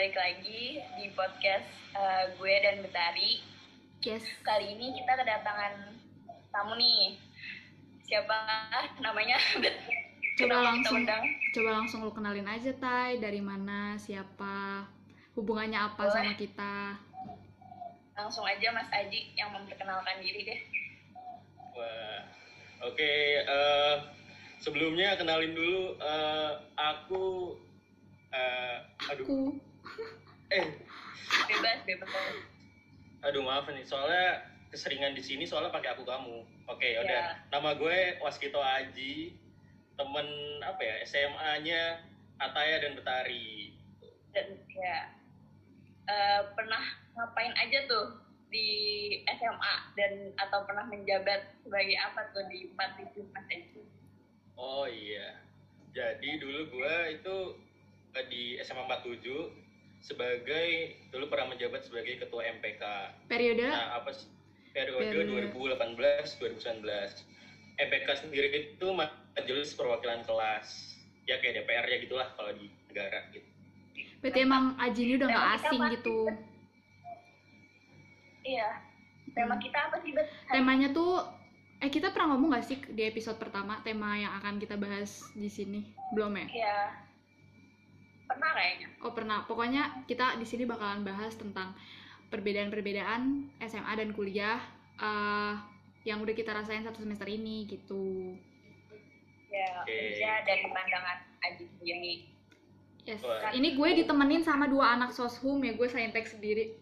balik lagi di podcast uh, gue dan Betari. Yes. Kali ini kita kedatangan tamu nih. Siapa namanya? Coba langsung undang? coba langsung lu kenalin aja Tai, dari mana, siapa, hubungannya apa Boleh. sama kita. Langsung aja Mas Aji yang memperkenalkan diri deh. Wah, oke. eh, sebelumnya kenalin dulu, eh, aku, eh, aduh, Aku eh, Bebas, bebas. aduh maaf nih, soalnya keseringan di sini soalnya pakai aku kamu. Oke, Ya. udah. Nama gue Waskito Aji, temen apa ya SMA-nya Ataya dan Betari. Dan ya eh, pernah ngapain aja tuh di SMA dan atau pernah menjabat sebagai apa tuh di empat itu Mas Aji? Oh iya, jadi dulu gue itu eh, di SMA 47 sebagai dulu pernah menjabat sebagai ketua MPK. periode Nah, apa sih? Periode Periode. 2018-2019. MPK sendiri itu majelis perwakilan kelas. Ya kayak DPR ya gitulah kalau di negara gitu. berarti emang Aji ini udah nggak kita asing apa gitu. Iya. Tema Hmm. kita apa sih, Bet? Temanya tuh eh kita pernah ngomong gak sih di episode pertama tema yang akan kita bahas di sini? Belum ya? Iya. Pernah kayaknya. Oh pernah. Pokoknya kita di sini bakalan bahas tentang perbedaan-perbedaan SMA dan kuliah eh, yang udah kita rasain satu semester ini gitu. Ya, Oke. kerja dari pandangan Aji sendiri. Yes. Wah. Ini gue ditemenin sama dua anak soshum ya gue saintek sendiri.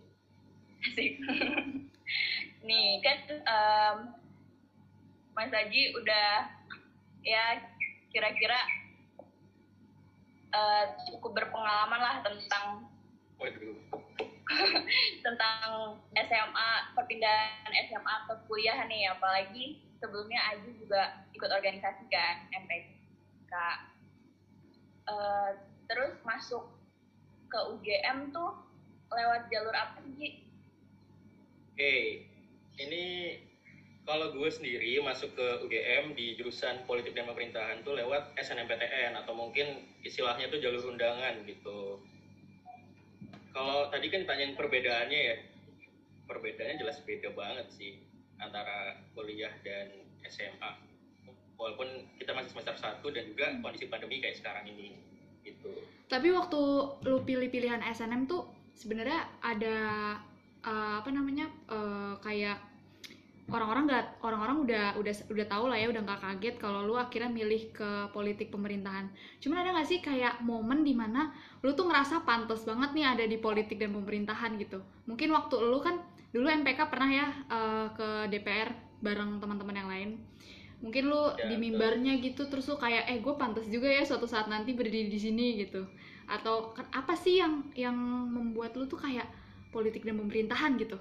Asik. Nih, kan em, Mas Aji udah ya kira-kira eh, cukup berpengalaman lah tentang tentang SMA perpindahan SMA ke kuliah nih apalagi sebelumnya Aji juga ikut organisasi kan MPK Eh, terus masuk ke UGM tuh lewat jalur apa sih Oke, ini kalau gue sendiri masuk ke UGM di jurusan politik dan pemerintahan tuh lewat SNMPTN atau mungkin istilahnya tuh jalur undangan gitu. Kalau tadi kan ditanyain perbedaannya ya, perbedaannya jelas beda banget sih antara kuliah dan SMA. Walaupun kita masih semester 1 dan juga kondisi pandemi kayak sekarang ini gitu. Tapi waktu lu pilih pilihan SNM tuh sebenarnya ada eh, apa namanya eh, kayak orang-orang nggak orang-orang udah udah udah tahu lah ya udah nggak kaget kalau lu akhirnya milih ke politik pemerintahan. Cuman ada nggak sih kayak momen di mana lu tuh ngerasa pantas banget nih ada di politik dan pemerintahan gitu. Mungkin waktu lu kan dulu MPK pernah ya eh, ke DPR bareng teman-teman yang lain. Mungkin lu Ya, di mimbarnya gitu terus lu kayak eh gue pantas juga ya suatu saat nanti berdiri di sini gitu. Atau kan apa sih yang yang membuat lu tuh kayak politik dan pemerintahan gitu?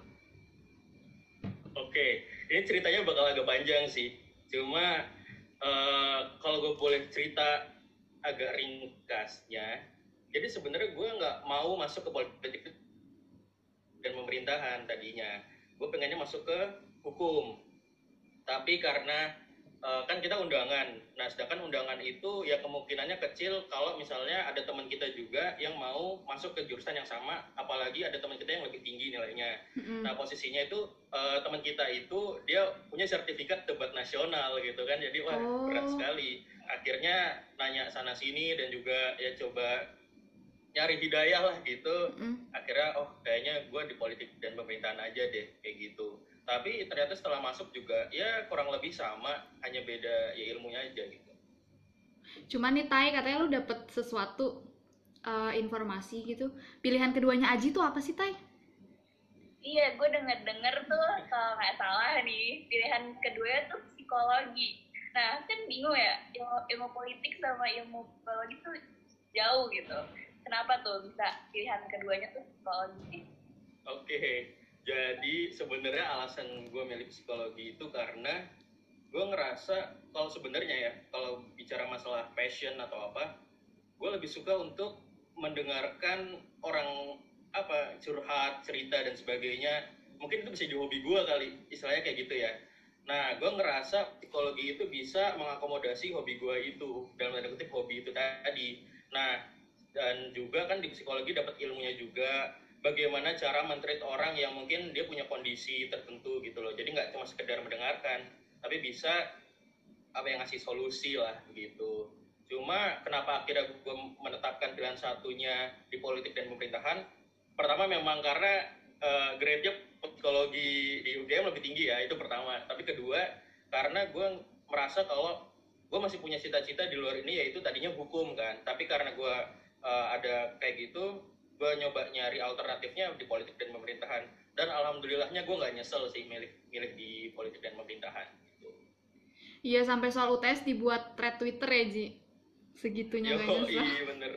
Oke, ini ceritanya bakal agak panjang sih. Cuma eh, kalau gue boleh cerita agak ringkasnya, jadi sebenarnya gue nggak mau masuk ke politik dan pemerintahan tadinya. Gue pengennya masuk ke hukum, tapi karena eh, kan kita undangan. Nah, sedangkan undangan itu ya kemungkinannya kecil kalau misalnya ada teman kita juga yang mau masuk ke jurusan yang sama, apalagi ada teman kita yang lebih tinggi nilainya. Mm-mm. Nah posisinya itu eh, teman kita itu dia punya sertifikat debat nasional gitu kan, jadi wah Oh. berat sekali. Akhirnya nanya sana sini dan juga ya coba nyari hidayah lah gitu. Mm-mm. Akhirnya oh kayaknya gue di politik dan pemerintahan aja deh kayak gitu. Tapi ternyata setelah masuk juga ya kurang lebih sama, hanya beda ya ilmunya aja gitu. Cuman nih Tai katanya lu dapet sesuatu eh, informasi gitu. Pilihan keduanya Aji tuh apa sih Tai? Iya, gue denger-denger tuh kalau nggak salah nih pilihan kedua tuh psikologi. Nah, kan bingung ya ilmu, ilmu politik sama ilmu psikologi tuh jauh gitu. Kenapa tuh bisa pilihan keduanya tuh psikologi? Oke, jadi sebenarnya alasan gue milih psikologi itu karena gue ngerasa kalau sebenarnya ya kalau bicara masalah passion atau apa, gue lebih suka untuk mendengarkan orang apa curhat, cerita dan sebagainya. Mungkin itu bisa jadi hobi gue kali, istilahnya kayak gitu ya. Nah, gue ngerasa psikologi itu bisa mengakomodasi hobi gue itu dalam tanda kutip hobi itu tadi. Nah, dan juga kan di psikologi dapat ilmunya juga bagaimana cara mentreat orang yang mungkin dia punya kondisi tertentu gitu loh. Jadi nggak cuma sekedar mendengarkan tapi bisa apa yang ngasih solusi lah gitu. Cuma kenapa akhirnya gue menetapkan pilihan satunya di politik dan pemerintahan? Pertama memang karena uh, grade-nya psikologi di UGM lebih tinggi ya itu pertama. Tapi kedua karena gue merasa kalau gue masih punya cita-cita di luar ini yaitu tadinya hukum kan. Tapi karena gue uh, ada kayak gitu gue nyoba nyari alternatifnya di politik dan pemerintahan. Dan alhamdulillahnya gue nggak nyesel sih milih milih di politik dan pemerintahan. Gitu. iya sampai soal UTS dibuat thread Twitter ya Ji. Segitunya Yo, gak nyesel. iya bener.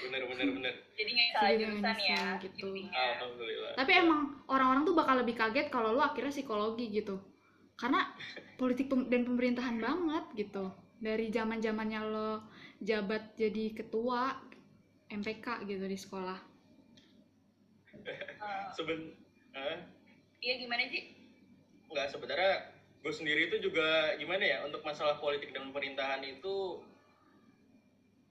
Bener bener bener. Jadi nggak salah jurusan ya nyesel gitu. intinya. alhamdulillah. Tapi emang orang-orang tuh bakal lebih kaget kalau lu akhirnya psikologi gitu. Karena politik pem- dan pemerintahan banget gitu. Dari zaman zamannya lo jabat jadi ketua MPK gitu di sekolah Seben eh, iya gimana sih nggak sebenarnya gue sendiri itu juga gimana ya untuk masalah politik dan pemerintahan itu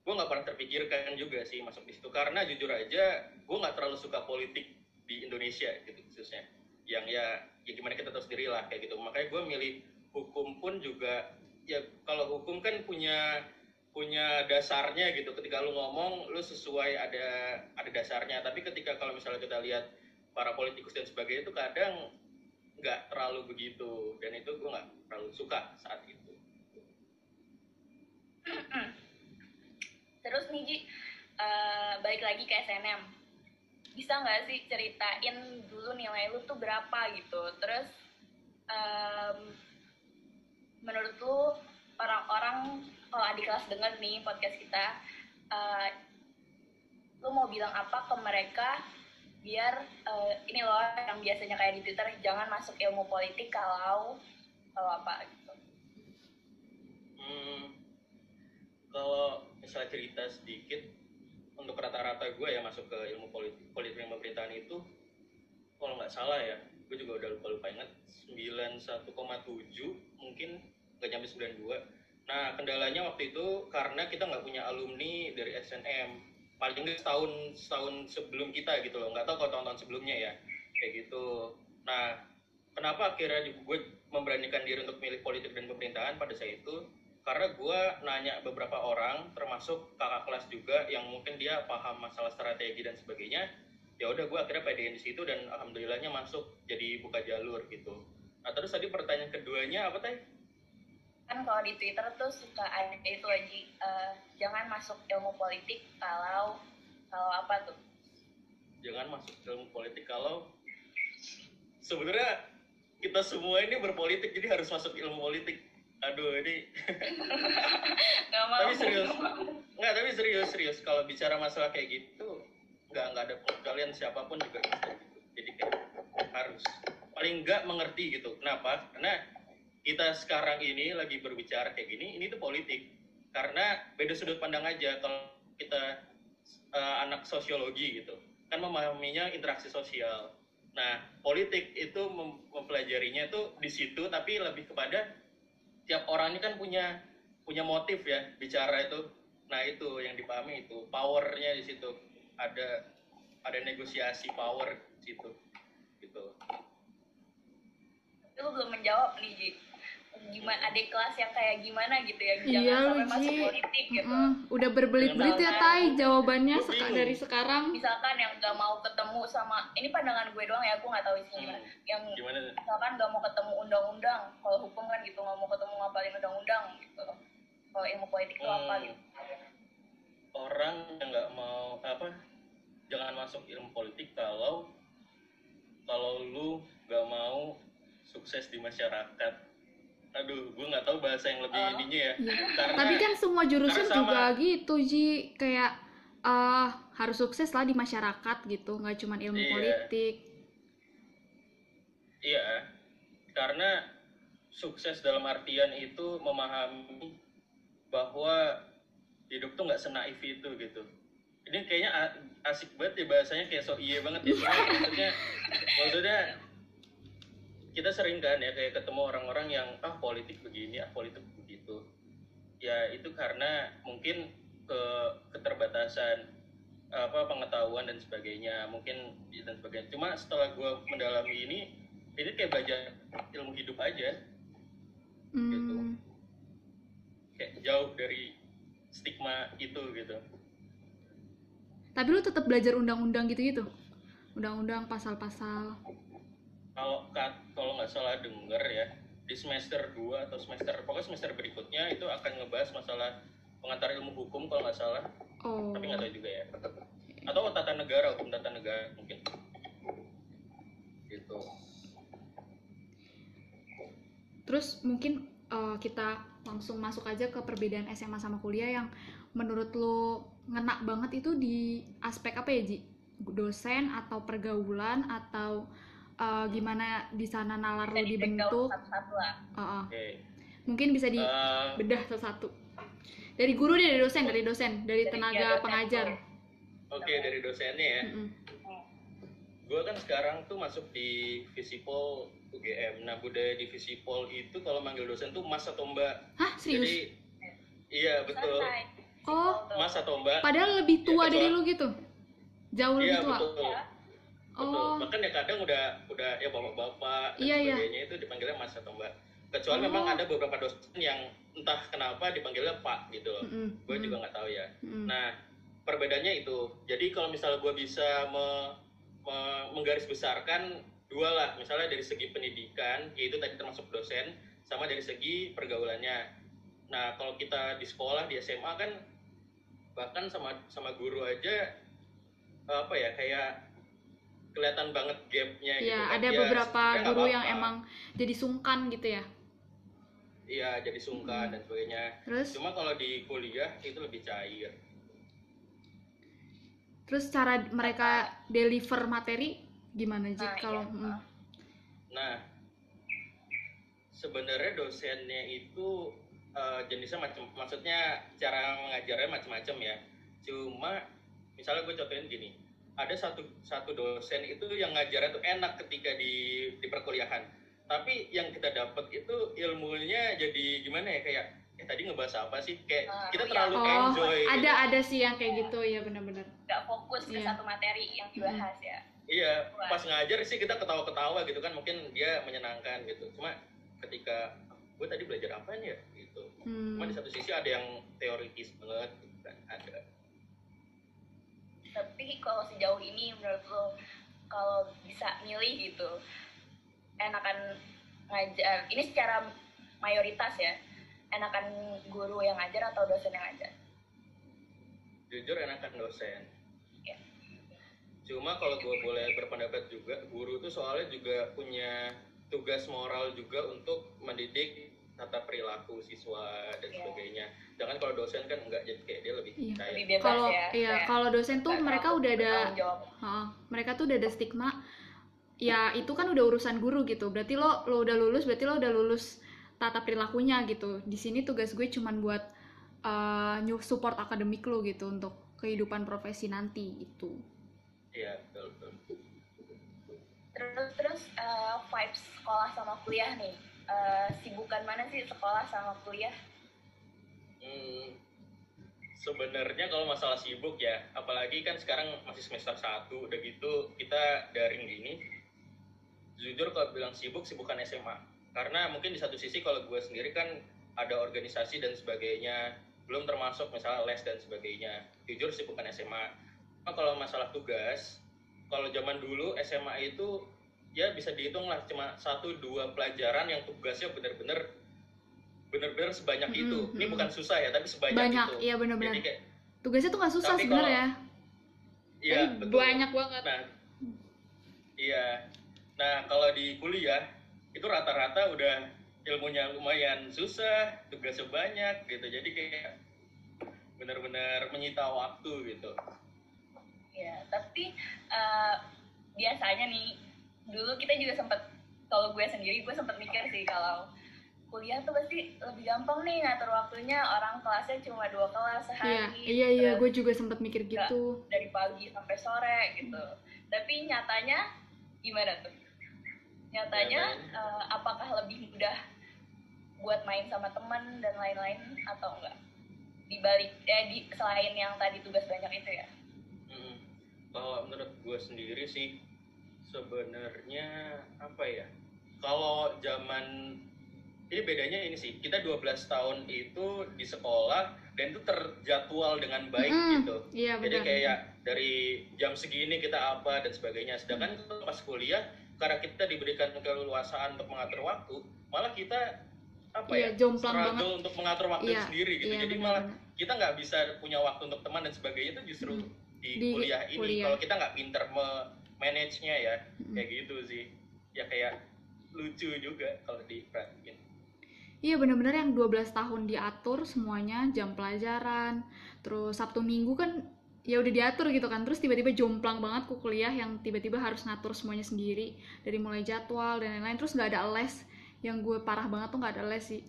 gue nggak pernah terpikirkan juga sih masuk di situ. Karena jujur aja gue nggak terlalu suka politik di Indonesia gitu khususnya. Yang ya ya gimana kita tahu sendiri lah kayak gitu. Makanya gue milih hukum pun juga ya kalau hukum kan punya punya dasarnya gitu. Ketika lu ngomong lu sesuai ada ada dasarnya. Tapi ketika kalau misalnya kita lihat para politikus dan sebagainya itu kadang nggak terlalu begitu. Dan itu gue nggak terlalu suka saat itu. Terus nih Ji eh, balik lagi ke SNM bisa nggak sih ceritain dulu nilai lu tuh berapa gitu? Terus em, menurut lu orang-orang kalau adik kelas denger nih podcast kita eh, lu mau bilang apa ke mereka biar eh, ini loh yang biasanya kayak di Twitter jangan masuk ilmu politik kalau kalau apa gitu. Hmm, kalau misalnya cerita sedikit untuk rata-rata gue ya masuk ke ilmu politik, politik pemerintahan itu kalau nggak salah ya gue juga udah lupa lupa ingat 91,7 mungkin nggak nyampe 92 nah kendalanya waktu itu karena kita nggak punya alumni dari SNM paling nggak setahun setahun sebelum kita gitu loh. Nggak tahu kalau tahun-tahun sebelumnya ya. Kayak gitu. Nah kenapa akhirnya gue memberanikan diri untuk milih politik dan pemerintahan pada saat itu? Karena gue nanya beberapa orang termasuk kakak kelas juga yang mungkin dia paham masalah strategi dan sebagainya. Ya udah gue akhirnya pedein di situ dan alhamdulillahnya masuk jadi buka jalur gitu. Nah terus tadi pertanyaan keduanya apa teh kan kalau di Twitter tuh suka ada itu aja eh, jangan masuk ilmu politik kalau kalau apa tuh? Jangan masuk ilmu politik kalau sebenarnya kita semua ini berpolitik jadi harus masuk ilmu politik. Aduh ini. Nggak mau. tapi serius. Nggak tapi serius serius. Kalau bicara masalah kayak gitu nggak nggak ada kalian siapa pun juga bisa gitu. Jadi kayak harus paling nggak mengerti gitu. Kenapa? Karena kita sekarang ini lagi berbicara kayak gini ini tuh politik. Karena beda sudut pandang aja kalau kita eh, anak sosiologi gitu. Kan memahaminya interaksi sosial. Nah politik itu mem- mempelajarinya tuh di situ tapi lebih kepada tiap orang ini kan punya punya motif ya bicara itu. Nah itu yang dipahami itu powernya di situ. Ada ada negosiasi power di situ gitu. Lu belum menjawab nih gimana adik kelas yang kayak gimana gitu ya jangan Iya, sampai masuk politik gitu. Mm-mm, udah berbelit-belit ya Tai jawabannya seka- dari sekarang. Misalkan yang nggak mau ketemu sama ini pandangan gue doang ya gue nggak tahu isinya gimana. Hmm, yang gimana misalkan nggak mau ketemu undang-undang kalau hukum kan gitu nggak mau ketemu ngapalin undang-undang gitu. Kalau ilmu politik itu apa Hmm. gitu. Orang yang nggak mau apa jangan masuk ilmu politik kalau kalau lu nggak mau sukses di masyarakat aduh gue nggak tahu bahasa yang lebih Oh. ininya ya Iya. karena tapi kan semua jurusan sama. juga gitu Ji kayak eh harus sukses lah di masyarakat gitu nggak cuma ilmu Iya. politik Iya, karena sukses dalam artian itu memahami bahwa hidup tuh nggak senaif itu gitu. Ini kayaknya asik banget ya bahasanya kayak so iya banget ya. Maksudnya, maksudnya kita sering kan ya kayak ketemu orang-orang yang ah politik begini, ah politik begitu. Ya itu karena mungkin ke keterbatasan apa pengetahuan dan sebagainya mungkin dan sebagainya cuma setelah gue mendalami ini ini kayak belajar ilmu hidup aja Gitu. Hmm. kayak jauh dari stigma itu gitu Tapi lu tetap belajar undang-undang gitu-gitu? Undang-undang, pasal-pasal. Kalau kalau nggak salah denger ya di semester 2 atau semester pokoknya semester berikutnya itu akan ngebahas masalah pengantar ilmu hukum kalau nggak salah Oh. tapi nggak tahu juga ya atau tata negara hukum tata negara mungkin gitu Terus mungkin eh, kita langsung masuk aja ke perbedaan SMA sama kuliah yang menurut lu ngena banget itu di aspek apa ya Ji? Dosen atau pergaulan atau eh, gimana di sana nalar lu di-breakdown dibentuk? satu-satu lah Eh, eh. oke Mungkin bisa di Eh, bedah satu-satu. Dari guru dari dosen, dari dosen, dari Dari tenaga dosen pengajar. oke dari dosennya ya Mm-mm. gue kan sekarang tuh masuk di Visipol UGM nah budaya di Visipol itu kalau manggil dosen tuh mas atau mbak Hah, serius? jadi iya betul. Oh, Betul. mas atau mbak Padahal lebih tua Ya, dari lu gitu? Jauh lebih iya tua? betul Ya. Betul. Oh, Bahkan ya kadang udah udah ya bapak-bapak dan Iya, iya. sebagainya itu dipanggilnya mas atau mbak. Kecuali Oh. memang ada beberapa dosen yang entah kenapa dipanggilnya pak gitu loh. mm-mm, Gue juga nggak tahu ya. mm-mm. Nah perbedaannya itu. Jadi kalau misalnya gue bisa me- me- menggarisbesarkan dua lah. Misalnya dari segi pendidikan, yaitu tadi termasuk dosen, sama dari segi pergaulannya. Nah kalau kita di sekolah di SMA kan bahkan sama sama guru aja apa ya kayak kelihatan banget gapnya gitu Iya, kan. ada Ya, beberapa sebenarnya nggak guru yang emang jadi sungkan gitu ya. iya jadi sungkan dan sebagainya Terus, cuma kalau di kuliah itu lebih cair terus cara mereka deliver materi gimana Ji? Nah, Kalau iya. mm, nah sebenarnya dosennya itu eh, jenisnya macam maksudnya cara mengajarnya macam-macam ya cuma misalnya gue contohin gini ada satu satu dosen itu yang ngajarnya tuh enak ketika di di perkuliahan tapi yang kita dapat itu ilmunya jadi gimana ya kayak eh tadi ngebahas apa sih kayak Ah, kita iya. terlalu oh, enjoy gitu. ada ada sih yang kayak gitu ya benar-benar. nggak fokus ke Iya. satu materi yang dibahas ya Iya, Wah. pas ngajar sih kita ketawa-ketawa gitu kan, mungkin dia menyenangkan gitu. Cuma ketika gue tadi belajar apa ya gitu. Hmm. Cuma di satu sisi ada yang teoritis banget gitu kan, ada. Tapi kalau sejauh ini menurut lo kalau bisa milih gitu enakan ngajar ini secara mayoritas ya enakan guru yang ngajar atau dosen yang ngajar Jujur enakan dosen. Iya. Cuma kalau gue boleh berpendapat juga, guru tuh soalnya juga punya tugas moral juga untuk mendidik tata perilaku siswa dan Iya. sebagainya. Jangan kalau dosen kan enggak jadi kayak dia lebih Iya. cair. lebih Kalau ya iya, kayak kalau dosen tuh mereka udah ada. Heeh, mereka tuh udah ada stigma ya itu kan udah urusan guru gitu berarti lo lo udah lulus berarti lo udah lulus tata perilakunya gitu di sini tugas gue cuman buat uh, new support akademik lo gitu untuk kehidupan profesi nanti itu Iya, betul, betul. terus terus eh, vibes sekolah sama kuliah nih Eh, sibukan mana sih sekolah sama kuliah Hmm, sebenarnya kalau masalah sibuk ya, apalagi kan sekarang masih semester 1, udah gitu kita daring gini. Jujur kalau bilang sibuk, sih bukan SMA. Karena mungkin di satu sisi kalau gue sendiri kan ada organisasi dan sebagainya, belum termasuk misalnya les dan sebagainya. Jujur sih bukan SMA. Nah, kalau masalah tugas, kalau zaman dulu SMA itu ya bisa dihitung lah cuma satu dua pelajaran yang tugasnya bener-bener bener-bener sebanyak Mm-mm, itu. Ini bukan susah ya, tapi sebanyak banyak itu. iya bener-bener Jadi kayak tugasnya tuh nggak susah sebenarnya iya tapi betul. banyak banget Nah, iya. Nah, kalau di kuliah itu rata-rata udah ilmunya lumayan susah, tugasnya banyak gitu. Jadi kayak benar-benar menyita waktu gitu. ya tapi eh, biasanya nih dulu kita juga sempat kalau gue sendiri gue sempat mikir sih kalau kuliah tuh pasti lebih gampang nih ngatur waktunya. Orang kelasnya cuma dua kelas iya sehari iya iya. terus gue juga sempat mikir gitu. dari pagi sampai sore gitu. Tapi nyatanya gimana tuh? Nyatanya eh, apakah lebih mudah buat main sama teman dan lain-lain atau enggak? Dibalik eh di selain yang tadi tugas banyak itu ya? Hmm. kalau menurut gue sendiri sih sebenarnya apa ya kalau zaman ini bedanya ini sih kita 12 tahun itu di sekolah dan itu terjadwal dengan baik Mm-mm. gitu iya jadi benar kayak dari jam segini kita apa dan sebagainya sedangkan pas kuliah karena kita diberikan keleluasaan untuk mengatur waktu malah kita apa Iya, ya jomplang struggle banget. untuk mengatur waktu Iya, sendiri gitu iya, jadi benar, malah benar. kita nggak bisa punya waktu untuk teman dan sebagainya itu justru Mm. di, Di kuliah ini kuliah. kalau kita nggak pinter manage-nya ya. Kayak gitu sih. Ya kayak lucu juga kalau diperhatiin. Iya bener-bener yang 12 tahun diatur semuanya jam pelajaran terus Sabtu Minggu kan ya udah diatur gitu kan. Terus tiba-tiba jomplang banget ke kuliah yang tiba-tiba harus ngatur semuanya sendiri dari mulai jadwal dan lain-lain. Terus nggak ada les. Yang gue parah banget tuh nggak ada les sih.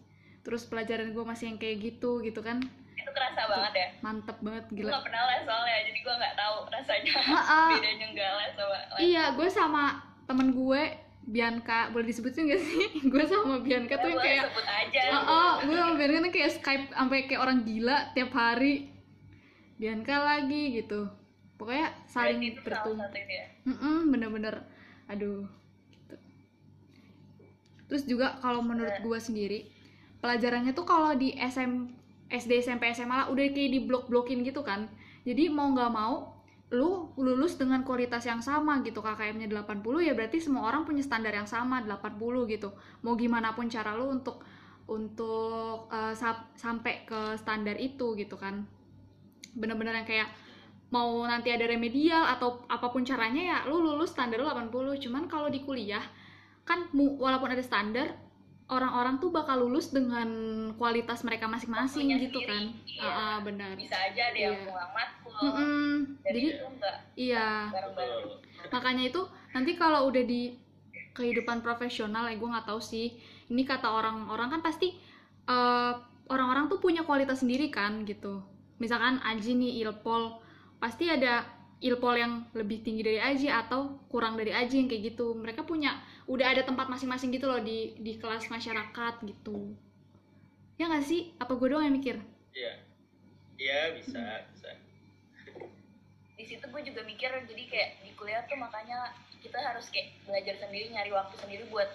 Terus pelajaran gue masih yang kayak gitu gitu kan itu kerasa banget ya mantep banget gue gila gak pernah les soalnya jadi gue nggak tahu rasanya Ha-ha. bedanya nggak les sama les iya gue sama temen gue Bianca boleh disebutin gak sih gue sama Bianca tuh yang kayak sebut aja Oh, oh, gue sama Bianca tuh kayak Skype sampai kayak orang gila tiap hari. Bianca lagi gitu. Pokoknya saling bertumbuh. ya Mm-mm, bener-bener. Aduh. Gitu. Terus juga kalau menurut gue sendiri, pelajarannya tuh kalau di SM, SD, SMP, SMA lah udah kayak di blok-blokin gitu kan. Jadi mau nggak mau, lu lulus dengan kualitas yang sama gitu. KKM-nya 80 ya berarti semua orang punya standar yang sama 80 gitu. Mau gimana pun cara lu untuk untuk eh, sap- sampai ke standar itu gitu kan. Bener-bener yang kayak mau nanti ada remedial atau apa pun caranya ya lu lulus standar lu 80 cuman kalau di kuliah kan walaupun ada standar orang-orang tuh bakal lulus dengan kualitas mereka masing-masing gitu sendiri, kan. Iya. Ah, ah, benar. Bisa aja ada yang Iya. pulang matkul. Mm-mm. jadi jadi itu enggak. iya. Makanya itu nanti kalau udah di kehidupan profesional ya gue nggak tahu sih. Ini kata orang-orang kan pasti eh, orang-orang tuh punya kualitas sendiri kan gitu. Misalkan Aji nih ilpol pasti ada ilpol yang lebih tinggi dari Aji atau kurang dari Aji yang kayak gitu. Mereka punya udah ada tempat masing-masing gitu loh di di kelas masyarakat gitu. Ya nggak sih? Apa gue doang yang mikir? Iya. Iya bisa bisa. Di situ gue juga mikir jadi kayak di kuliah tuh makanya kita harus kayak belajar sendiri nyari waktu sendiri buat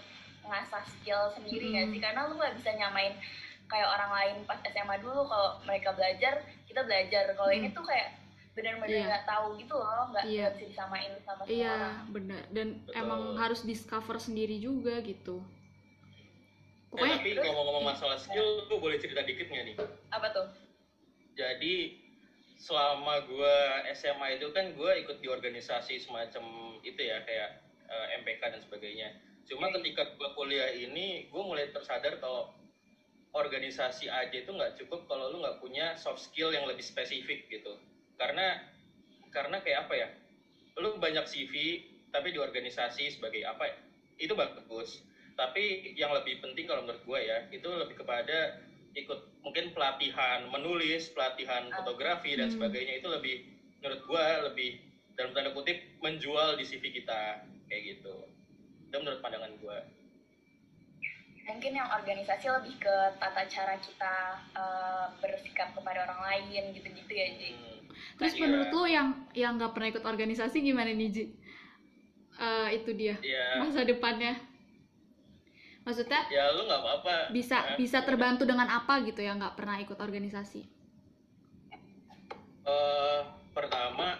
ngasah skill sendiri nggak Hmm. sih? Karena lu nggak bisa nyamain kayak orang lain pas SMA dulu kalau mereka belajar kita belajar. Kalau ini Hmm. tuh kayak benar-benar Iya. nggak tahu gitu loh nggak nggak bisa disamain sama semua iya orang. benar dan Betul. emang harus discover sendiri juga gitu. Eh, pokoknya tapi ngomong-ngomong masalah skill gue boleh cerita dikit nggak nih? Apa tuh? Jadi selama gue SMA itu kan gue ikut di organisasi semacam itu ya kayak eh, MPK dan sebagainya. Cuma ketika gue kuliah ini gue mulai tersadar kalau organisasi aja itu nggak cukup kalau lu nggak punya soft skill yang lebih spesifik gitu karena karena kayak apa ya? Lu banyak CV tapi di organisasi sebagai apa ya? Itu bagus. Tapi yang lebih penting kalau menurut gue ya itu lebih kepada ikut mungkin pelatihan menulis pelatihan fotografi dan Hmm. sebagainya. Itu lebih menurut gue lebih dalam tanda kutip menjual di CV kita. Kayak gitu. Itu menurut pandangan gue mungkin yang organisasi lebih ke tata cara kita eh, bersikap kepada orang lain gitu-gitu ya Ji. Hmm. Terus Iya. menurut lu yang yang nggak pernah ikut organisasi gimana nih Ji? Eh, itu dia Iya. masa depannya. Maksudnya ya lu nggak apa-apa bisa Hah? bisa terbantu dengan apa gitu ya nggak pernah ikut organisasi? Eh, pertama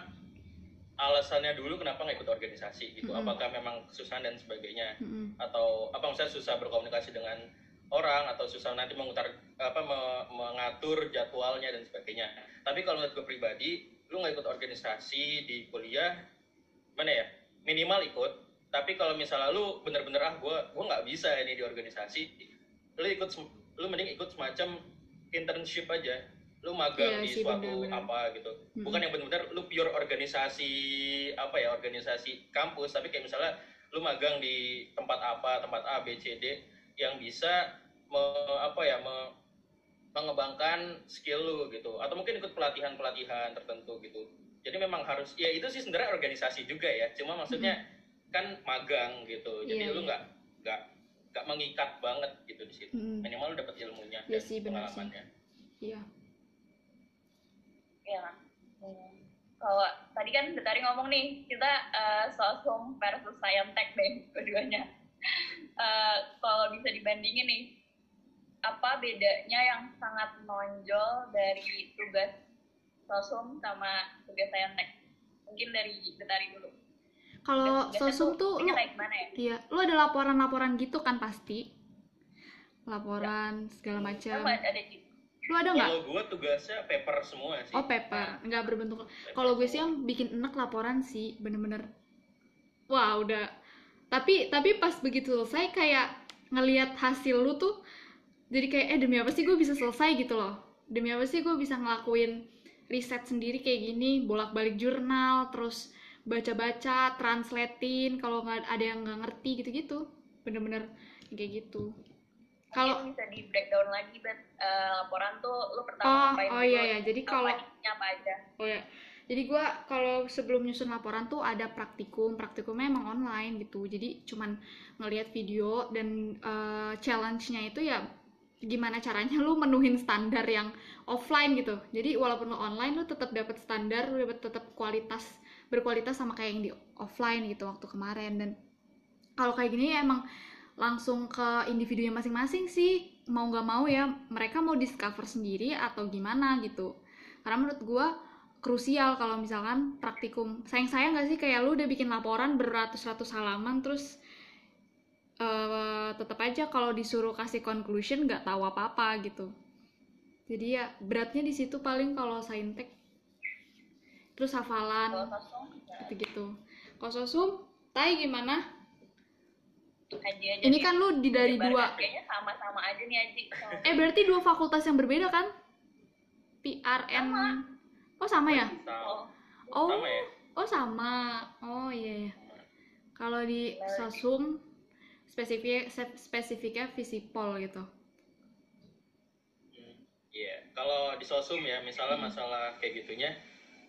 alasannya dulu kenapa nggak ikut organisasi gitu Mm-mm. apakah memang kesusahan dan sebagainya Mm-mm. atau apa misalnya susah berkomunikasi dengan orang atau susah nanti mengutar apa me- mengatur jadwalnya dan sebagainya tapi kalau menurut gue pribadi lu nggak ikut organisasi di kuliah mana ya minimal ikut tapi kalau misalnya lu bener-bener ah gue gue nggak bisa ini di organisasi lu ikut lu mending ikut semacam internship aja lu magang di sih, suatu bener-bener. apa gitu Mm-mm. bukan yang benar-benar lu pure organisasi apa ya organisasi kampus tapi kayak misalnya lu magang di tempat apa tempat A B C D yang bisa me- apa ya me- mengembangkan skill lu gitu atau mungkin ikut pelatihan pelatihan tertentu gitu jadi memang harus ya itu sih sebenarnya organisasi juga ya cuma maksudnya kan magang gitu jadi lu iya. nggak nggak nggak mengikat banget gitu di situ Mm-mm. minimal lu dapat ilmunya Iya dan sih, pengalamannya Iya. Iya? Hmm. Kalau tadi kan Betari ngomong nih kita uh, sosum versus Scientech deh keduanya uh, kalau bisa dibandingin nih apa bedanya yang sangat menonjol dari tugas sosum sama tugas Scientech mungkin dari Betari dulu kalau sosum tuh lu kayak gimana ya? Iya, lu ada laporan-laporan gitu kan pasti. Laporan segala macam. Ada gitu. Lu ada nggak? Kalau gue tugasnya paper semua sih. Oh paper, nggak berbentuk. Kalau gue sih yang bikin enak laporan sih, bener-bener. Wah udah. Tapi tapi pas begitu selesai kayak ngelihat hasil lu tuh, jadi kayak eh demi apa sih gue bisa selesai gitu loh. Demi apa sih gue bisa ngelakuin riset sendiri kayak gini, bolak-balik jurnal, terus baca-baca, translatein kalau nggak ada yang nggak ngerti gitu-gitu, bener-bener kayak gitu. Kalau bisa di breakdown lagi, bet uh, laporan tuh lu pertama oh, ngapain Oh iya ya, jadi kalau apa aja? Oh ya, jadi gue kalau sebelum nyusun laporan tuh ada praktikum, praktikumnya emang online gitu. Jadi cuman ngelihat video dan uh, challenge-nya itu ya gimana caranya lu menuhin standar yang offline gitu. Jadi walaupun lu online lu tetap dapat standar, lu dapat tetap kualitas berkualitas sama kayak yang di offline gitu waktu kemarin. Dan kalau kayak gini ya emang langsung ke individunya masing-masing sih. Mau nggak mau ya mereka mau discover sendiri atau gimana gitu. Karena menurut gue krusial kalau misalkan praktikum. Sayang-sayang nggak sih kayak lu udah bikin laporan beratus-ratus halaman terus uh, tetap aja kalau disuruh kasih conclusion nggak tahu apa-apa gitu. Jadi ya beratnya di situ paling kalau saintek. Terus hafalan gitu-gitu. Kalau sosum tai gimana? Aja ini kan lu di dari dua kayaknya sama-sama aja nih Aji eh berarti dua fakultas yang berbeda kan? PRN sama. oh sama ya? Oh oh. Sama ya? oh sama. Oh iya, iya. kalau di sosum spesifik spesifiknya visipol gitu Iya, yeah. kalau di sosum ya, misalnya hmm. masalah kayak gitunya,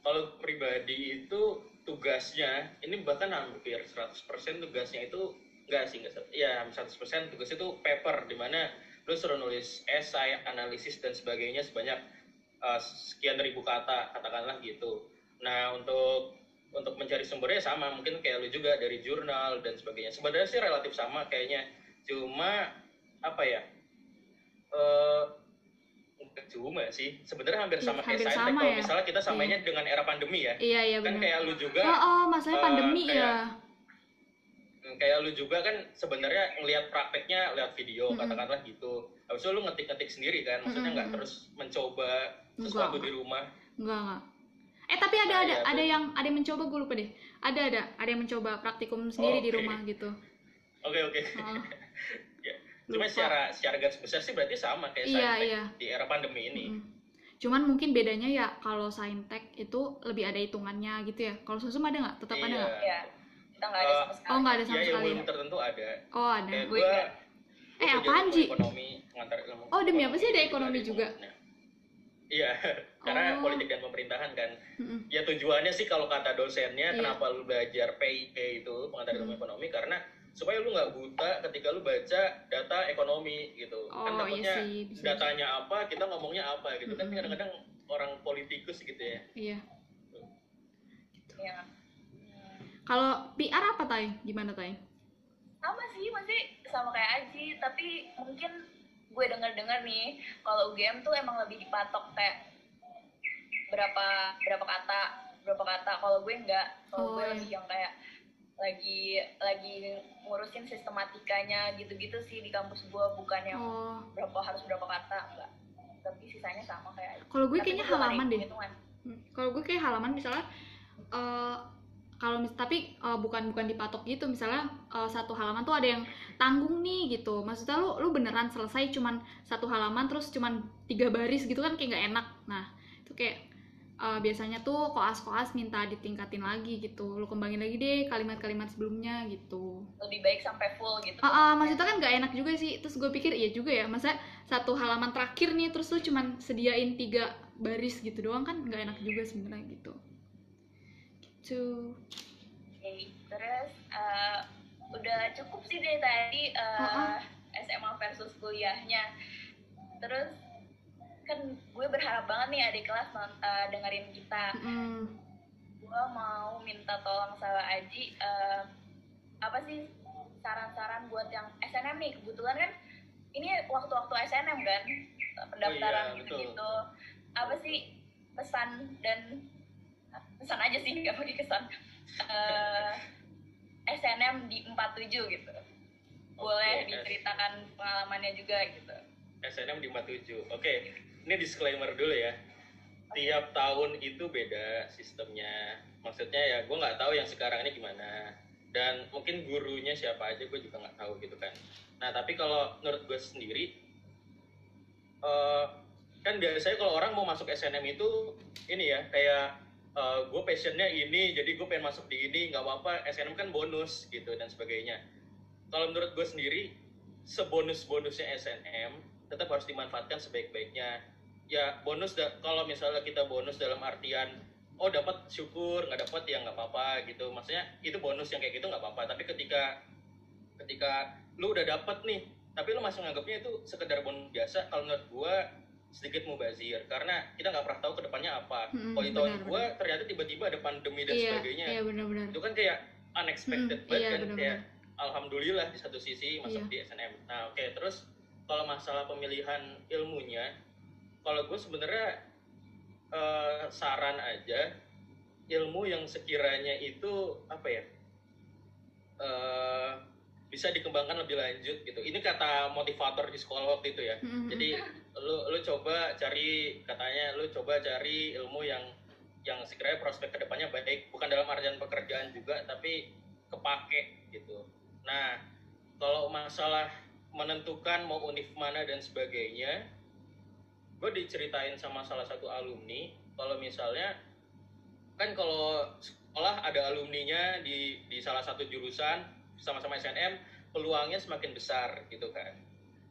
kalau pribadi itu tugasnya ini bahkan hampir 100% tugasnya itu enggak sih enggak ya 100% tugasnya itu paper di mana lu suruh nulis esai, analisis dan sebagainya sebanyak uh, sekian ribu kata katakanlah gitu. Nah, untuk untuk mencari sumbernya sama mungkin kayak lu juga dari jurnal dan sebagainya. Sebenarnya sih relatif sama kayaknya. Cuma apa ya? Uh, cuma sih sebenarnya hampir sama hampir kayak sama kalau ya? misalnya kita samanya iya. dengan era pandemi ya iya iya kan kayak lu juga oh, oh masalahnya uh, pandemi kayak, ya kayak lu juga kan sebenarnya ngelihat prakteknya lihat video Mm-mm. katakanlah gitu habis itu lu ngetik-ngetik sendiri kan maksudnya nggak Mm-mm. terus mencoba sesuatu Enggak. di rumah enggak enggak eh tapi ada Nah, ada iya, ada tuh. yang ada yang mencoba gue lupa deh ada ada ada yang mencoba praktikum sendiri di oke. rumah gitu oke oke Oh, Ya. cuma lupa. secara secara garis besar sih berarti sama kayak Iya, saintek iya. di era pandemi ini Mm-mm. cuman mungkin bedanya ya kalau saintek itu lebih ada hitungannya gitu ya kalau sosum ada nggak tetap ada Iya. nggak ya kita nggak ada Uh, sama sekali oh nggak ada sama ya sekali ilmu tertentu ada oh ada kayak gue. Eh, apaan, Ji? ekonomi pengantar ilmu Oh, demi apa sih ada juga ekonomi juga? Nah, iya karena Oh. politik dan pemerintahan kan Mm-mm. ya tujuannya sih kalau kata dosennya Iya. kenapa lu belajar PIP itu pengantar ilmu Hmm. ekonomi karena supaya lu nggak buta ketika lu baca data ekonomi gitu kan oh iya takutnya sih bisa. datanya apa kita ngomongnya apa gitu kan Mm-mm. kadang-kadang orang politikus gitu ya iya ya kalau PR apa tay gimana tay sama sih masih sama kayak Aji tapi mungkin gue dengar-dengar nih kalau UGM tuh emang lebih dipatok kayak berapa berapa kata berapa kata kalau gue enggak kalau Oh, gue iya. lebih yang kayak lagi lagi ngurusin sistematikanya gitu-gitu sih di kampus gue bukan yang oh berapa harus berapa kata enggak tapi sisanya sama kayak kalau gue kayaknya halaman deh. Hmm, kalau gue kayak halaman misalnya eh, kalau mis- tapi eh, bukan bukan dipatok gitu. Misalnya eh, satu halaman tuh ada yang tanggung nih gitu. Maksudnya lu lu beneran selesai cuman satu halaman terus cuman tiga baris gitu kan kayak nggak enak. Nah itu kayak eh, biasanya tuh koas-koas minta ditingkatin lagi gitu. Lu kembangin lagi deh kalimat-kalimat sebelumnya gitu. Lebih baik sampai full gitu. Ah, ah, maksudnya kan nggak enak juga sih. Terus gue pikir iya juga ya. Masa satu halaman terakhir nih terus lu cuman sediain tiga baris gitu doang kan nggak enak juga sebenarnya gitu gitu Oke, terus eh, udah cukup sih dari tadi eh, Oh, oh. SMA versus kuliahnya. Terus kan gue berharap banget nih adik kelas eh, dengerin kita. Mm, gue mau minta tolong sama Aji eh, apa sih saran-saran buat yang SNM nih kebetulan kan ini waktu-waktu SNM kan pendaftaran Oh iya, gitu-gitu apa sih pesan dan pesan aja sih nggak pakai kesan Eh, SNM di 47 gitu boleh Oke, diceritakan pengalamannya juga gitu SNM di 47. Oke, ini disclaimer dulu ya. Tiap tahun itu beda sistemnya. Maksudnya ya, gue nggak tahu yang sekarang ini gimana. Dan mungkin gurunya siapa aja, gue juga nggak tahu gitu kan. Nah, tapi kalau menurut gue sendiri, eh, kan biasanya kalau orang mau masuk SNM itu ini ya, kayak eh, gue passionnya ini, jadi gue pengen masuk di ini, nggak apa-apa. SNM kan bonus gitu dan sebagainya. Kalau menurut gue sendiri, sebonus-bonusnya SNM tetap harus dimanfaatkan sebaik-baiknya. Ya bonus kalau misalnya kita bonus dalam artian oh dapat syukur nggak dapat ya nggak apa-apa gitu. Maksudnya itu bonus yang kayak gitu nggak apa-apa. Tapi ketika ketika lu udah dapat nih, tapi lu masih nganggapnya itu sekedar bonus biasa, kalau menurut gua sedikit mubazir karena kita nggak pernah tahu ke depannya apa. Mm-mm, Kalau di tahun gua ternyata tiba-tiba ada pandemi dan iya sebagainya. iya benar-benar Itu kan kayak unexpected Mm, banget iya kan benar-benar kayak alhamdulillah di satu sisi masuk Iya. di SNM. Nah, oke, terus kalau masalah pemilihan ilmunya, kalau gue sebenarnya eh, saran aja ilmu yang sekiranya itu apa ya eh, bisa dikembangkan lebih lanjut gitu. Ini kata motivator di sekolah waktu itu ya. Mm-mm. Jadi lu lu coba cari katanya lu coba cari ilmu yang yang sekiranya prospek ke depannya baik bukan dalam artian pekerjaan juga tapi kepake gitu. Nah kalau masalah menentukan mau univ mana dan sebagainya, gue diceritain sama salah satu alumni kalau misalnya kan kalau sekolah ada alumninya di di salah satu jurusan sama-sama SNM peluangnya semakin besar gitu kan.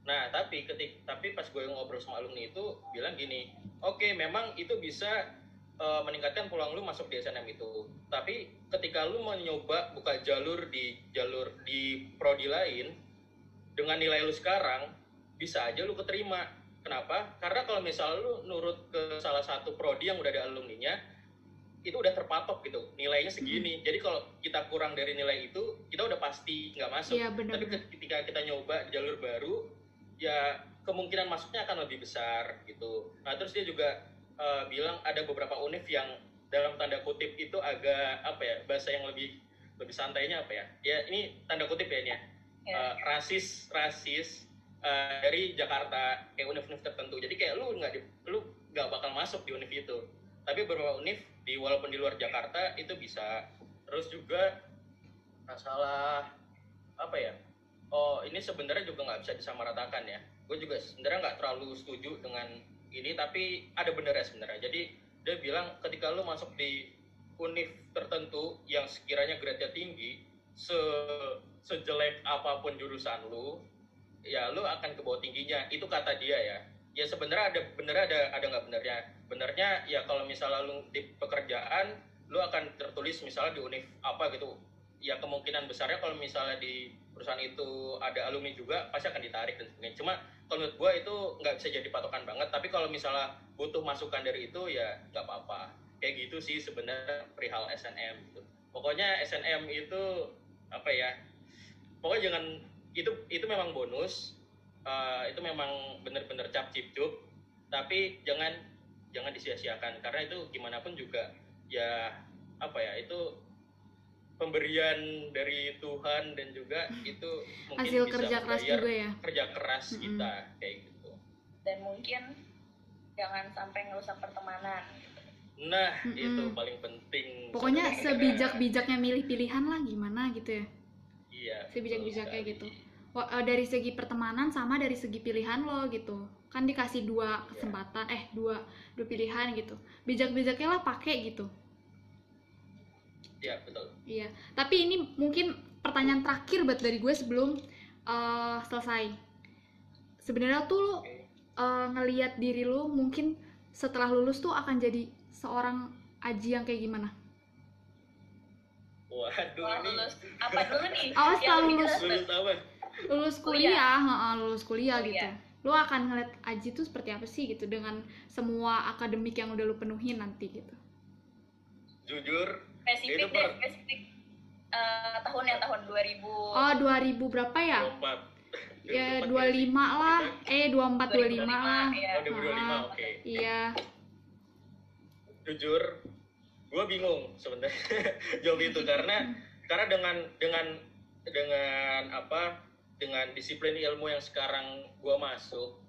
Nah, tapi ketik tapi pas gue ngobrol sama alumni itu bilang gini, oke memang itu bisa eh, meningkatkan peluang lu masuk di SNM itu. Tapi ketika lu mau nyoba buka jalur di jalur di prodi lain dengan nilai lu sekarang bisa aja lu keterima. Kenapa? Karena kalau misal lu nurut ke salah satu prodi yang udah ada alumninya, itu udah terpatok gitu nilainya segini. Jadi kalau kita kurang dari nilai itu, kita udah pasti nggak masuk. iya Tapi benar-benar ketika kita nyoba jalur baru, ya kemungkinan masuknya akan lebih besar gitu. Nah terus dia juga eh, bilang ada beberapa univ yang dalam tanda kutip itu agak apa ya bahasa yang lebih lebih santainya apa ya? Ya ini tanda kutip ya ini ya. Eh, rasis rasis eh, dari Jakarta kayak univ-univ tertentu. Jadi kayak lu nggak di- lu nggak bakal masuk di univ itu. Tapi beberapa univ di walaupun di luar Jakarta itu bisa. Terus juga masalah apa ya? Oh ini sebenarnya juga nggak bisa disamaratakan ya. Gue juga sebenarnya nggak terlalu setuju dengan ini, tapi ada benernya sebenarnya. Jadi dia bilang ketika lu masuk di univ tertentu yang sekiranya grade-nya tinggi, se sejelek apa pun jurusan lu, ya lu akan ke bawah tingginya. Itu kata dia ya. Ya sebenarnya ada bener ada ada nggak benernya. Benernya ya kalau misalnya lu di pekerjaan, lu akan tertulis misalnya di univ apa gitu. Ya kemungkinan besarnya kalau misalnya di perusahaan itu ada alumni juga pasti akan ditarik dan sebagainya. Cuma kalau menurut gua itu nggak bisa jadi patokan banget. Tapi kalau misalnya butuh masukan dari itu ya nggak apa-apa. Kayak gitu sih sebenarnya perihal SNM gitu. Pokoknya SNM itu apa ya? Pokoknya jangan itu itu memang bonus. eh, itu memang bener-bener cap cip cup. Tapi jangan jangan disia-siakan karena itu gimana pun juga ya apa ya itu pemberian dari Tuhan dan juga itu mungkin hasil bisa kerja keras juga ya kerja keras Mm-mm. kita kayak gitu. dan mungkin jangan sampai ngerusak pertemanan gitu. Nah, Mm-mm. itu paling penting. pokoknya sebijak-bijaknya milih pilihan lah gimana gitu ya Iya. sebijak-bijak betul kayak sekali. gitu. Eh, dari segi pertemanan sama dari segi pilihan lo gitu kan dikasih dua Iya. kesempatan eh dua dua pilihan gitu bijak-bijaknya lah pakai gitu Iya, betul. iya tapi ini mungkin pertanyaan terakhir buat dari gue sebelum eh, selesai sebenarnya tuh lo Oke. eh, ngelihat diri lo mungkin setelah lulus tuh akan jadi seorang aji yang kayak gimana Waduh, Kalau ini lulus apa dulu nih? Kalau lebih lulus. lulus apa? lulus Kuliah. kuliah, heeh, lulus kuliah Oh, gitu. Lo akan ngeliat Aji tuh seperti apa sih gitu dengan semua akademik yang udah lo penuhin nanti gitu. jujur spesifik Itu deh per- spesifik eh, tahun yang tahun 2000 Oh, 2000 berapa ya? 24 Ya 24 25 lah. Eh 24 25 lah. ya. Oh, 2025, Ah, oke. Iya. Jujur, gue bingung sebenarnya jawab itu karena karena dengan dengan dengan apa dengan disiplin ilmu yang sekarang gue masuk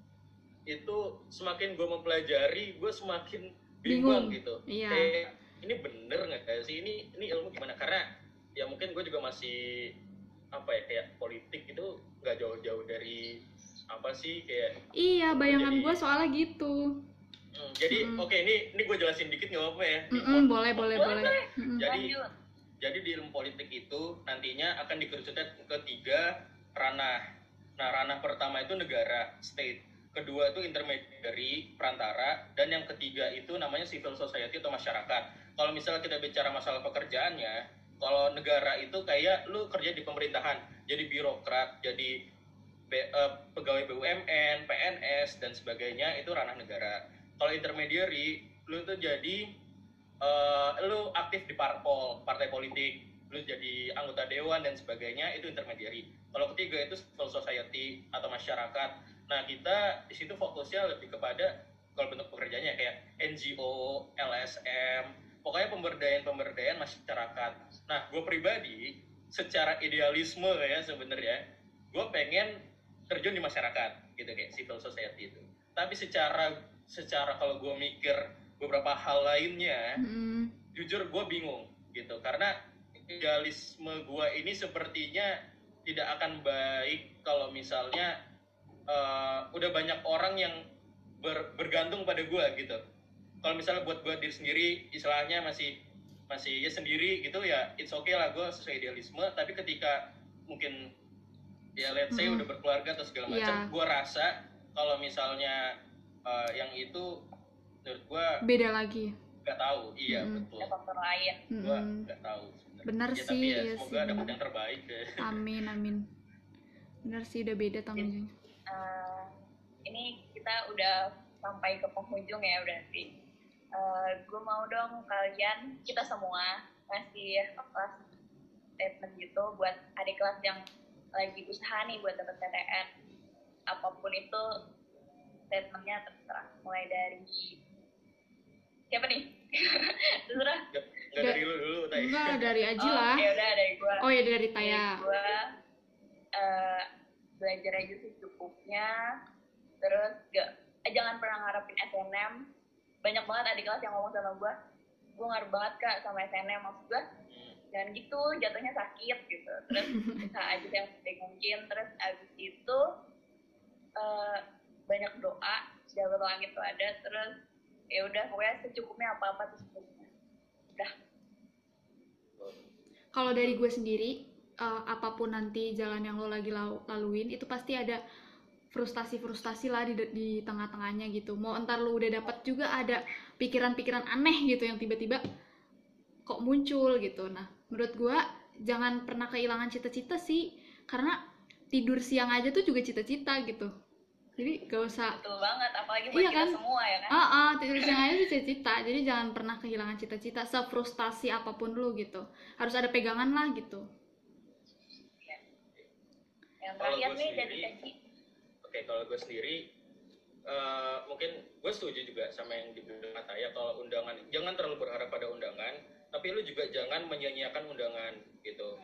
itu semakin gue mempelajari gue semakin Bingung. bingung, gitu Iya. Kayak, ini bener nggak sih ini ini ilmu gimana karena ya mungkin gue juga masih apa ya kayak politik itu nggak jauh-jauh dari apa sih kayak Iya, bayangan Jadi- gue soalnya gitu. hmm, jadi Mm-mm. oke ini ini gue jelasin dikit nggak apa-apa ya Mm-mm, boleh, boleh, Boleh, boleh. Mm-mm. Jadi- lanjut Jadi di ilmu politik itu nantinya akan dikerucutkan ke tiga ranah. Nah, ranah pertama itu negara, state. Kedua itu intermediary, perantara. Dan yang ketiga itu namanya civil society atau masyarakat. Kalau misalnya kita bicara masalah pekerjaannya, kalau negara itu kayak lu kerja di pemerintahan, jadi birokrat, jadi B- eh, pegawai BUMN, PNS, dan sebagainya, itu ranah negara. Kalau intermediary, lu itu jadi eh, lu aktif di parpol, partai politik, lu jadi anggota dewan dan sebagainya itu intermediary. Kalau ketiga itu civil society atau masyarakat. Nah kita di situ fokusnya lebih kepada kalau bentuk pekerjaannya kayak NGO, LSM, pokoknya pemberdayaan pemberdayaan masyarakat. Nah gue pribadi secara idealisme ya sebenarnya gue pengen terjun di masyarakat gitu kayak civil society itu. Tapi secara secara kalau gue mikir beberapa hal lainnya Mm-mm. jujur gue bingung gitu karena idealisme gue ini sepertinya tidak akan baik kalau misalnya eh, udah banyak orang yang ber- bergantung pada gue gitu kalau misalnya buat gue diri sendiri istilahnya masih masih ya sendiri gitu ya it's okay lah gue sesuai idealisme tapi ketika mungkin ya let's say Mhm. udah berkeluarga atau segala macam Iya. gue rasa kalau misalnya eh, yang itu menurut gue Beda lagi. nggak tahu iya Mm-mm. betul ada faktor lain gua Mm-mm. nggak tahu sebenarnya. Bener Ya, sih, tapi ya, iya semoga sih, dapat yang terbaik ya. Amin, amin. Bener sih udah beda tanggung jawabnya. Eh, ini kita udah sampai ke penghujung ya berarti Eh, gue mau dong kalian kita semua ngasih kelas statement gitu buat adik kelas yang lagi usaha nih buat dapat PTN apa pun itu statementnya terserah mulai dari siapa nih terserah Nggak. dari lu dulu tay. Enggak, dari Aji oh, lah. ya udah dari gue Oh ya dari Taya. gue eh, belajar aja secukupnya terus gak eh, jangan pernah ngarepin SNM banyak banget adik kelas yang ngomong sama gue gue ngarep banget kak sama SNM maksud gue Hmm. jangan gitu jatuhnya sakit gitu. Terus usaha aja yang sebaik mungkin terus abis itu eh, banyak doa jalur langit tuh ada terus ya udah pokoknya secukupnya apa apa tuh secukupnya. Udah. Kalau dari gue sendiri, eh, apa pun nanti jalan yang lo lagi lau- laluin, itu pasti ada frustasi-frustasi lah di, di tengah-tengahnya gitu. Mau entar lo udah dapat juga ada pikiran-pikiran aneh gitu yang tiba-tiba kok muncul gitu. Nah, menurut gue jangan pernah kehilangan cita-cita sih, karena tidur siang aja tuh juga cita-cita gitu. Jadi gak usah betul banget apalagi buat Iya kita kan? semua ya kan Ah, ah, tidur siang aja tuh cita-cita. Jadi jangan pernah kehilangan cita-cita, sefrustasi apa pun lu gitu. Harus ada pegangan lah gitu. yang Kalau terakhir gua nih dari Aji Oke, kalau gue sendiri eh, mungkin gue setuju juga sama yang dibilang Ataya kalau undangan jangan terlalu berharap pada undangan, tapi lu juga jangan menyia-nyiakan undangan gitu.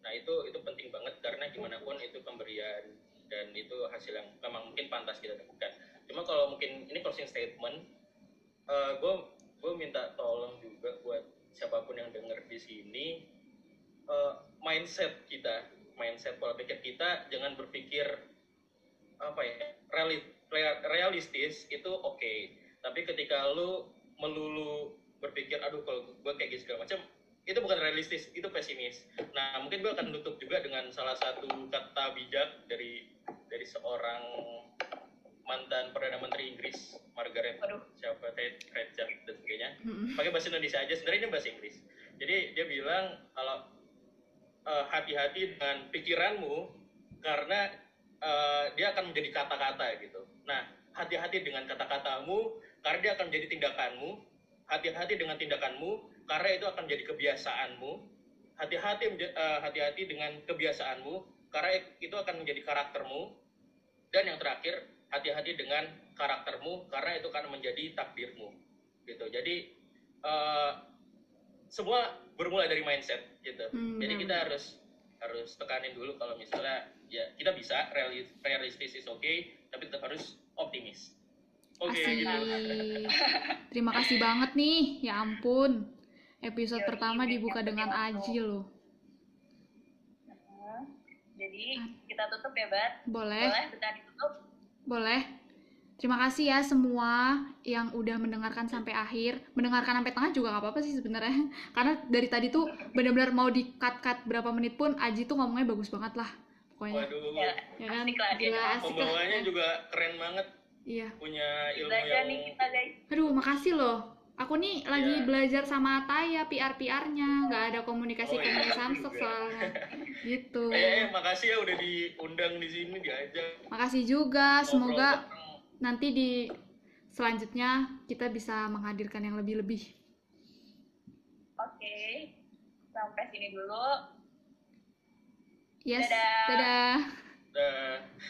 Nah itu itu penting banget karena gimana pun itu pemberian dan itu hasil yang memang mungkin pantas kita dapatkan. Cuma kalau mungkin ini closing statement, gue gue minta tolong juga buat siapa pun yang denger di sini eh, mindset kita, mindset pola pikir kita jangan berpikir apa ya reali- rea- realistis itu oke. Tapi ketika lu melulu berpikir aduh kalau gue kayak gitu segala macam itu bukan realistis itu pesimis. Nah mungkin gue akan tutup juga dengan salah satu kata bijak dari dari seorang mantan perdana menteri Inggris Margaret siapa Thatcher dan sebagainya. Pakai bahasa Indonesia aja sebenarnya ini bahasa Inggris. Jadi dia bilang kalau eh, hati-hati dengan pikiranmu karena eh, dia akan menjadi kata-kata gitu. Nah hati-hati dengan kata-katamu karena dia akan menjadi tindakanmu. Hati-hati dengan tindakanmu karena itu akan jadi kebiasaanmu. Hati-hati eh, hati-hati dengan kebiasaanmu karena itu akan menjadi karaktermu. Dan yang terakhir hati-hati dengan karaktermu karena itu akan menjadi takdirmu. Gitu. Jadi eh, semua bermula dari mindset gitu. Hmm, jadi kita harus harus tekanin dulu kalau misalnya ya kita bisa realis- realistis is oke tapi tetap harus optimis oke Asik. gitu Terima kasih banget nih. Ya ampun. Episode Yoi, pertama dibuka dengan Aji loh. Nah, jadi kita tutup ya bat Boleh? boleh bentar ditutup Boleh. Terima kasih ya semua yang udah mendengarkan sampai akhir. Mendengarkan sampai tengah juga nggak apa-apa sih sebenarnya. Karena dari tadi tuh benar-benar mau di cut-cut berapa menit pun Aji tuh ngomongnya bagus banget lah. Pokoknya. waduh ya Ya kan? asik lah dia Gila, asik lah. juga keren banget Iya. punya ilmu belajar yang nih kita guys Aduh, makasih loh. Aku nih lagi Iya. belajar sama Ataya PR-PR-nya. Nggak ada komunikasi Oh, kayak iya di Samsung juga. soalnya. Gitu. eh, eh makasih ya udah diundang di sini diajak Makasih juga. Semoga nanti di selanjutnya kita bisa menghadirkan yang lebih-lebih. oke sampai sini dulu Yes. Dadah. Dadah. Dah.